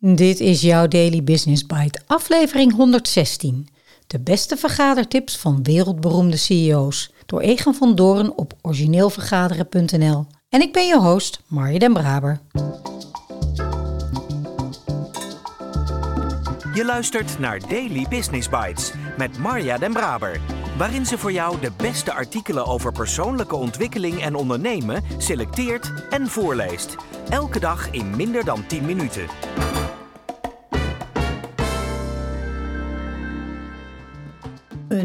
Dit is jouw Daily Business Bite, aflevering 116. De beste vergadertips van wereldberoemde CEO's. Door Egan van Doren op origineelvergaderen.nl. En ik ben je host, Marje den Braber. Je luistert naar Daily Business Bites met Marja den Braber. Waarin ze voor jou de beste artikelen over persoonlijke ontwikkeling en ondernemen selecteert en voorleest. Elke dag in minder dan 10 minuten.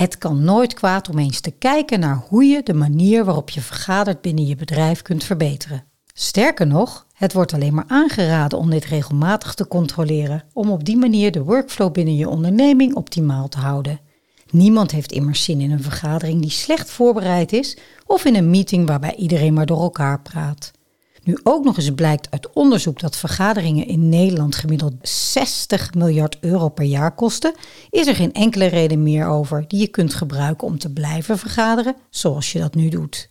Het kan nooit kwaad om eens te kijken naar hoe je de manier waarop je vergadert binnen je bedrijf kunt verbeteren. Sterker nog, het wordt alleen maar aangeraden om dit regelmatig te controleren, om op die manier de workflow binnen je onderneming optimaal te houden. Niemand heeft immers zin in een vergadering die slecht voorbereid is of in een meeting waarbij iedereen maar door elkaar praat. Nu ook nog eens blijkt uit onderzoek dat vergaderingen in Nederland gemiddeld 60 miljard euro per jaar kosten, is er geen enkele reden meer over die je kunt gebruiken om te blijven vergaderen zoals je dat nu doet.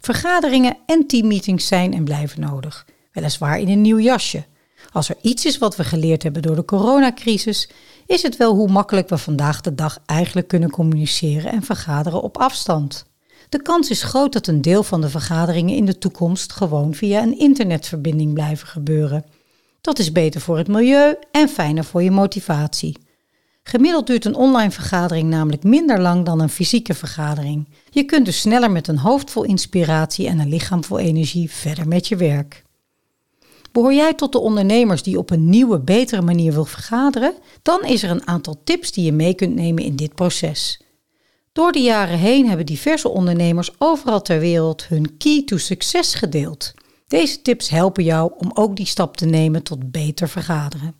Vergaderingen en teammeetings zijn en blijven nodig, weliswaar in een nieuw jasje. Als er iets is wat we geleerd hebben door de coronacrisis, is het wel hoe makkelijk we vandaag de dag eigenlijk kunnen communiceren en vergaderen op afstand. De kans is groot dat een deel van de vergaderingen in de toekomst gewoon via een internetverbinding blijven gebeuren. Dat is beter voor het milieu en fijner voor je motivatie. Gemiddeld duurt een online vergadering namelijk minder lang dan een fysieke vergadering. Je kunt dus sneller met een hoofd vol inspiratie en een lichaam vol energie verder met je werk. Behoor jij tot de ondernemers die op een nieuwe, betere manier wil vergaderen? Dan is er een aantal tips die je mee kunt nemen in dit proces. Door de jaren heen hebben diverse ondernemers overal ter wereld hun key to success gedeeld. Deze tips helpen jou om ook die stap te nemen tot beter vergaderen.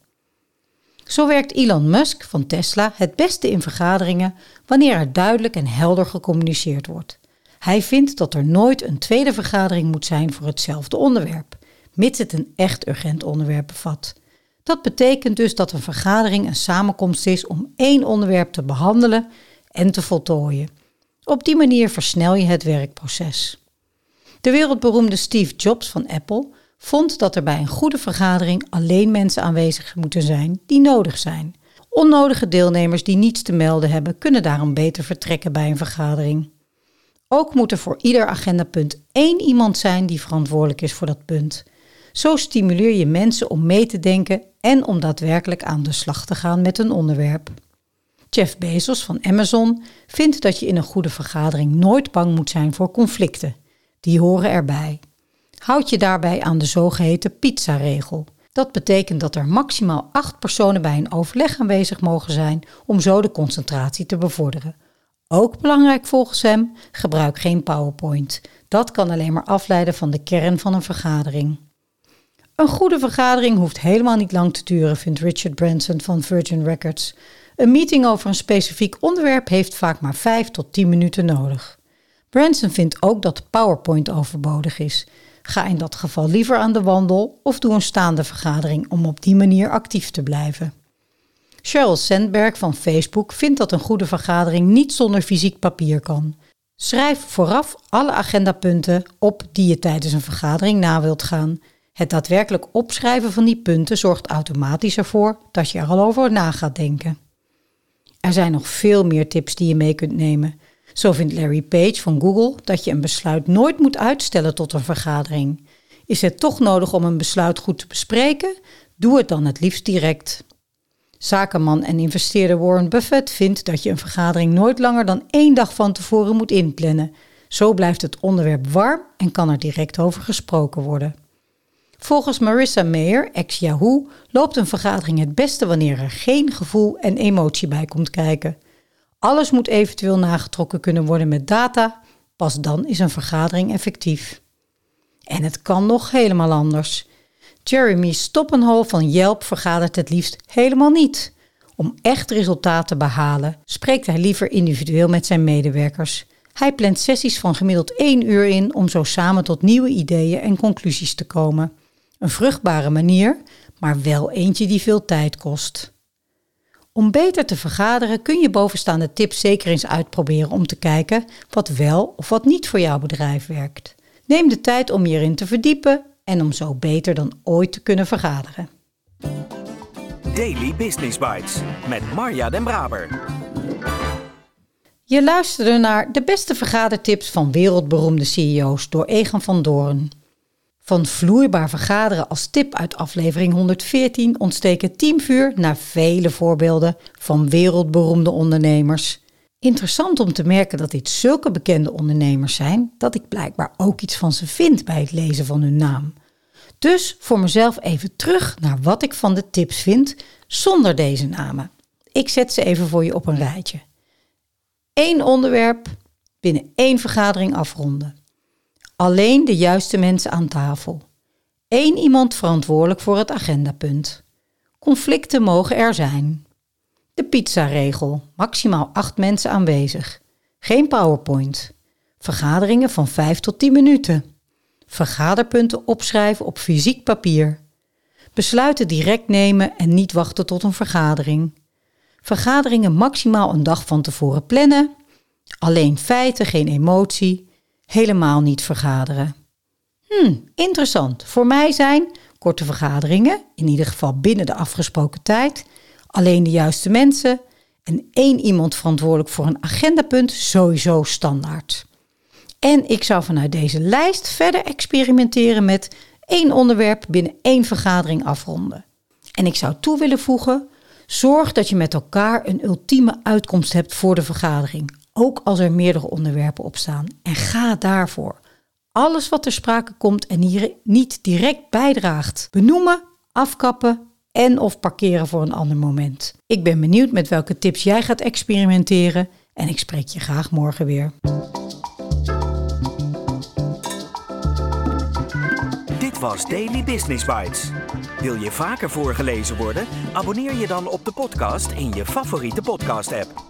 Zo werkt Elon Musk van Tesla het beste in vergaderingen wanneer er duidelijk en helder gecommuniceerd wordt. Hij vindt dat er nooit een tweede vergadering moet zijn voor hetzelfde onderwerp, mits het een echt urgent onderwerp bevat. Dat betekent dus dat een vergadering een samenkomst is om één onderwerp te behandelen en te voltooien. Op die manier versnel je het werkproces. De wereldberoemde Steve Jobs van Apple vond dat er bij een goede vergadering alleen mensen aanwezig moeten zijn die nodig zijn. Onnodige deelnemers die niets te melden hebben, kunnen daarom beter vertrekken bij een vergadering. Ook moet er voor ieder agendapunt één iemand zijn die verantwoordelijk is voor dat punt. Zo stimuleer je mensen om mee te denken en om daadwerkelijk aan de slag te gaan met een onderwerp. Jeff Bezos van Amazon vindt dat je in een goede vergadering nooit bang moet zijn voor conflicten. Die horen erbij. Houd je daarbij aan de zogeheten pizza-regel. Dat betekent dat er maximaal acht personen bij een overleg aanwezig mogen zijn om zo de concentratie te bevorderen. Ook belangrijk volgens hem, gebruik geen PowerPoint. Dat kan alleen maar afleiden van de kern van een vergadering. Een goede vergadering hoeft helemaal niet lang te duren, vindt Richard Branson van Virgin Records. Een meeting over een specifiek onderwerp heeft vaak maar 5 tot 10 minuten nodig. Branson vindt ook dat PowerPoint overbodig is. Ga in dat geval liever aan de wandel of doe een staande vergadering om op die manier actief te blijven. Sheryl Sandberg van Facebook vindt dat een goede vergadering niet zonder fysiek papier kan. Schrijf vooraf alle agendapunten op die je tijdens een vergadering na wilt gaan. Het daadwerkelijk opschrijven van die punten zorgt automatisch ervoor dat je er al over na gaat denken. Er zijn nog veel meer tips die je mee kunt nemen. Zo vindt Larry Page van Google dat je een besluit nooit moet uitstellen tot een vergadering. Is het toch nodig om een besluit goed te bespreken? Doe het dan het liefst direct. Zakenman en investeerder Warren Buffett vindt dat je een vergadering nooit langer dan één dag van tevoren moet inplannen. Zo blijft het onderwerp warm en kan er direct over gesproken worden. Volgens Marissa Mayer, ex-Yahoo, loopt een vergadering het beste wanneer er geen gevoel en emotie bij komt kijken. Alles moet eventueel nagetrokken kunnen worden met data, pas dan is een vergadering effectief. En het kan nog helemaal anders. Jeremy Stoppenhol van Yelp vergadert het liefst helemaal niet. Om echt resultaat te behalen, spreekt hij liever individueel met zijn medewerkers. Hij plant sessies van gemiddeld één uur in om zo samen tot nieuwe ideeën en conclusies te komen. Een vruchtbare manier, maar wel eentje die veel tijd kost. Om beter te vergaderen kun je bovenstaande tips zeker eens uitproberen om te kijken wat wel of wat niet voor jouw bedrijf werkt. Neem de tijd om je erin te verdiepen en om zo beter dan ooit te kunnen vergaderen. Daily Business Bites met Marja Den Braber. Je luisterde naar de beste vergadertips van wereldberoemde CEO's door Egan van Doorn. Van vloeibaar vergaderen als tip uit aflevering 114 ontsteken teamvuur naar vele voorbeelden van wereldberoemde ondernemers. Interessant om te merken dat dit zulke bekende ondernemers zijn dat ik blijkbaar ook iets van ze vind bij het lezen van hun naam. Dus voor mezelf even terug naar wat ik van de tips vind zonder deze namen. Ik zet ze even voor je op een rijtje. Eén onderwerp binnen één vergadering afronden. Alleen de juiste mensen aan tafel. Eén iemand verantwoordelijk voor het agendapunt. Conflicten mogen er zijn. De pizza-regel. Maximaal acht mensen aanwezig. Geen PowerPoint. Vergaderingen van 5 tot 10 minuten. Vergaderpunten opschrijven op fysiek papier. Besluiten direct nemen en niet wachten tot een vergadering. Vergaderingen maximaal een dag van tevoren plannen. Alleen feiten, geen emotie. Helemaal niet vergaderen. Hmm, interessant. Voor mij zijn korte vergaderingen, in ieder geval binnen de afgesproken tijd, alleen de juiste mensen en één iemand verantwoordelijk voor een agendapunt sowieso standaard. En ik zou vanuit deze lijst verder experimenteren met één onderwerp binnen één vergadering afronden. En ik zou toe willen voegen: zorg dat je met elkaar een ultieme uitkomst hebt voor de vergadering, ook als er meerdere onderwerpen op staan. En ga daarvoor. Alles wat ter sprake komt en hier niet direct bijdraagt, benoemen, afkappen en of parkeren voor een ander moment. Ik ben benieuwd met welke tips jij gaat experimenteren en ik spreek je graag morgen weer. Dit was Daily Business Bites. Wil je vaker voorgelezen worden? Abonneer je dan op de podcast in je favoriete podcast-app.